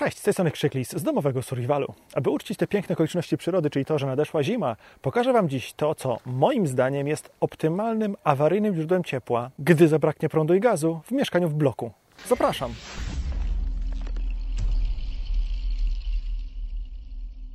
Cześć, z tej strony Krzyklis z domowego survivalu. Aby uczcić te piękne okoliczności przyrody, czyli to, że nadeszła zima, pokażę Wam dziś to, co moim zdaniem jest optymalnym, awaryjnym źródłem ciepła, gdy zabraknie prądu i gazu w mieszkaniu w bloku. Zapraszam!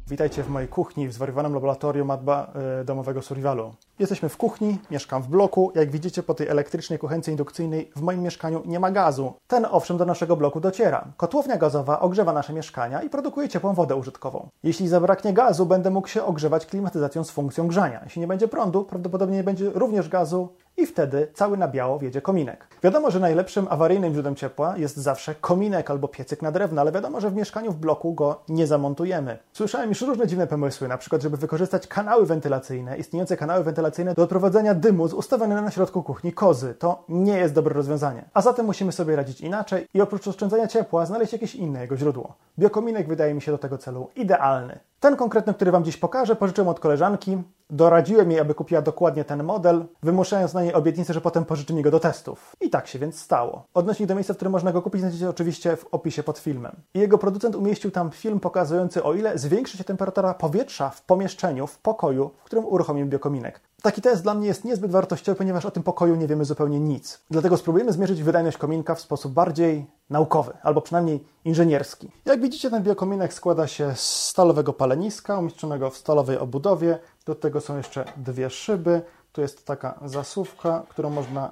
Witajcie w mojej kuchni w zwariowanym laboratorium Matba y, domowego survivalu. Jesteśmy w kuchni, mieszkam w bloku. Jak widzicie po tej elektrycznej kuchence indukcyjnej w moim mieszkaniu nie ma gazu. Ten owszem do naszego bloku dociera. Kotłownia gazowa ogrzewa nasze mieszkania i produkuje ciepłą wodę użytkową. Jeśli zabraknie gazu, będę mógł się ogrzewać klimatyzacją z funkcją grzania. Jeśli nie będzie prądu, prawdopodobnie nie będzie również gazu i wtedy cały na biało wiedzie kominek. Wiadomo, że najlepszym awaryjnym źródłem ciepła jest zawsze kominek albo piecyk na drewno, ale wiadomo, że w mieszkaniu w bloku go nie zamontujemy. Słyszałem już różne dziwne pomysły, na przykład, żeby wykorzystać kanały wentylacyjne, istniejące kanały wentylacyjne do odprowadzenia dymu z ustawionej na środku kuchni kozy. To nie jest dobre rozwiązanie. A zatem musimy sobie radzić inaczej i oprócz oszczędzania ciepła znaleźć jakieś inne jego źródło. Biokominek wydaje mi się do tego celu idealny. Ten konkretny, który Wam dziś pokażę, pożyczyłem od koleżanki. Doradziłem jej, aby kupiła dokładnie ten model, wymuszając na niej obietnicę, że potem pożyczy mi go do testów. I tak się więc stało. Odnośnik do miejsca, w którym można go kupić, znajdziecie oczywiście w opisie pod filmem. I jego producent umieścił tam film pokazujący, o ile zwiększy się temperatura powietrza w pomieszczeniu, w pokoju, w którym uruchomił biokominek. Taki test dla mnie jest niezbyt wartościowy, ponieważ o tym pokoju nie wiemy zupełnie nic. Dlatego spróbujemy zmierzyć wydajność kominka w sposób bardziej naukowy, albo przynajmniej inżynierski. Jak widzicie, ten biokominek składa się z stalowego paleniska umieszczonego w stalowej obudowie. Do tego są jeszcze dwie szyby. Tu jest taka zasuwka, którą można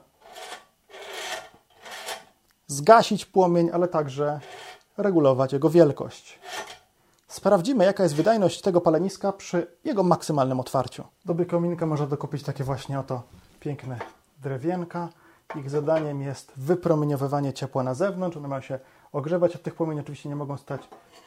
zgasić płomień, ale także regulować jego wielkość. Sprawdzimy, jaka jest wydajność tego paleniska przy jego maksymalnym otwarciu. Do biokominka można dokupić takie właśnie oto piękne drewienka. Ich zadaniem jest wypromieniowywanie ciepła na zewnątrz. One mają się ogrzewać od tych płomieni. Oczywiście nie mogą stać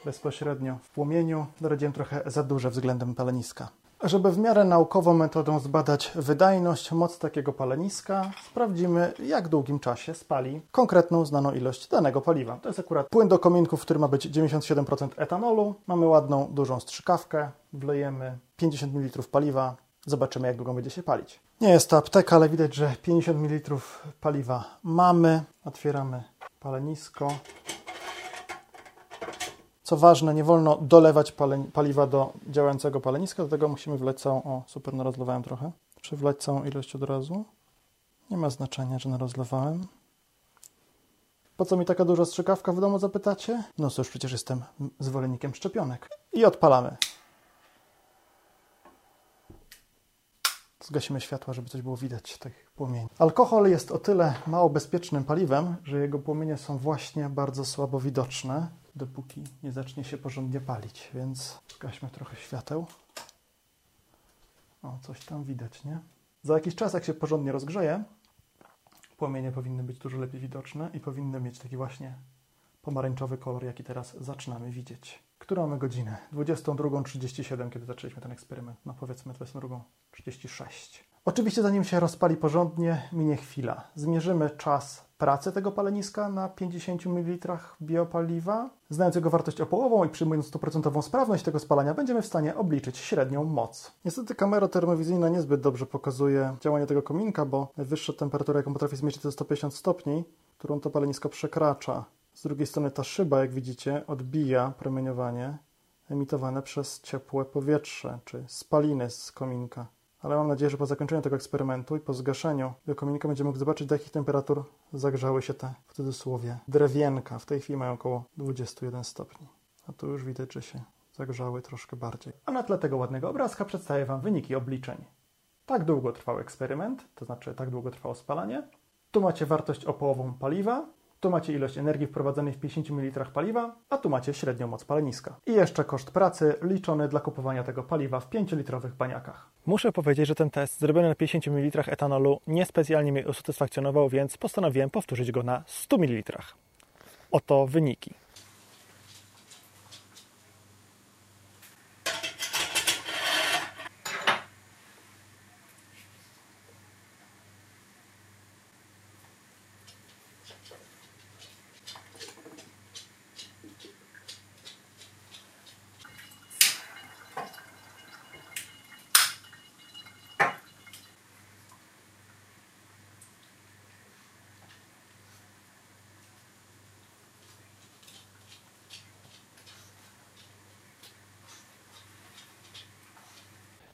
bezpośrednio w płomieniu. Doradziłem trochę za duże względem paleniska. Żeby w miarę naukową metodą zbadać wydajność, moc takiego paleniska, sprawdzimy, jak długim czasie spali konkretną znaną ilość danego paliwa. To jest akurat płyn do kominków, który ma być 97% etanolu. Mamy ładną, dużą strzykawkę, wlejemy 50 ml paliwa, zobaczymy, jak długo będzie się palić. Nie jest to apteka, ale widać, że 50 ml paliwa mamy. Otwieramy palenisko. Co ważne, nie wolno dolewać paliwa do działającego paleniska, dlatego musimy wleć całą... O, super, narozlewałem trochę. Czy wlać całą ilość od razu? Nie ma znaczenia, że narozlewałem. Po co mi taka duża strzykawka w domu, zapytacie? No cóż, przecież jestem zwolennikiem szczepionek. I odpalamy. Zgasimy światła, żeby coś było widać tych płomieni. Alkohol jest o tyle mało bezpiecznym paliwem, że jego płomienie są właśnie bardzo słabo widoczne, dopóki nie zacznie się porządnie palić. Więc zgaśmy trochę świateł. O, coś tam widać, nie? Za jakiś czas, jak się porządnie rozgrzeje, płomienie powinny być dużo lepiej widoczne i powinny mieć taki właśnie pomarańczowy kolor, jaki teraz zaczynamy widzieć. Którą mamy godzinę? 22.37, kiedy zaczęliśmy ten eksperyment. No powiedzmy 22.36. Oczywiście zanim się rozpali porządnie, minie chwila. Zmierzymy czas pracy tego paleniska na 50 ml biopaliwa. Znając jego wartość opołową i przyjmując 100% sprawność tego spalania, będziemy w stanie obliczyć średnią moc. Niestety kamera termowizyjna niezbyt dobrze pokazuje działanie tego kominka, bo najwyższa temperatura, jaką potrafi zmierzyć, to 150 stopni, którą to palenisko przekracza. Z drugiej strony ta szyba, jak widzicie, odbija promieniowanie emitowane przez ciepłe powietrze, czy spaliny z kominka. Ale mam nadzieję, że po zakończeniu tego eksperymentu i po zgaszeniu kominka będziemy mogli zobaczyć, do jakich temperatur zagrzały się te, w cudzysłowie, drewienka. W tej chwili mają około 21 stopni. A tu już widać, że się zagrzały troszkę bardziej. A na tle tego ładnego obrazka przedstawię Wam wyniki obliczeń. Tak długo trwał eksperyment, to znaczy tak długo trwało spalanie. Tu macie wartość opołową paliwa, tu macie ilość energii wprowadzonej w 50 ml paliwa, a tu macie średnią moc paleniska. I jeszcze koszt pracy liczony dla kupowania tego paliwa w 5-litrowych baniakach. Muszę powiedzieć, że ten test zrobiony na 50 ml etanolu niespecjalnie mnie usatysfakcjonował, więc postanowiłem powtórzyć go na 100 ml. Oto wyniki.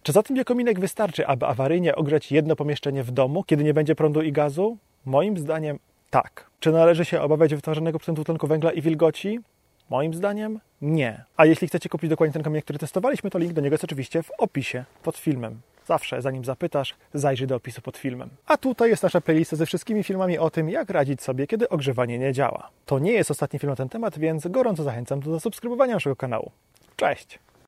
Czy za tym biokominek wystarczy, aby awaryjnie ogrzać jedno pomieszczenie w domu, kiedy nie będzie prądu i gazu? Moim zdaniem tak. Czy należy się obawiać wytwarzanego procentu tlenku węgla i wilgoci? Moim zdaniem nie. A jeśli chcecie kupić dokładnie ten kominek, który testowaliśmy, to link do niego jest oczywiście w opisie pod filmem. Zawsze, zanim zapytasz, zajrzyj do opisu pod filmem. A tutaj jest nasza playlista ze wszystkimi filmami o tym, jak radzić sobie, kiedy ogrzewanie nie działa. To nie jest ostatni film na ten temat, więc gorąco zachęcam do zasubskrybowania naszego kanału. Cześć!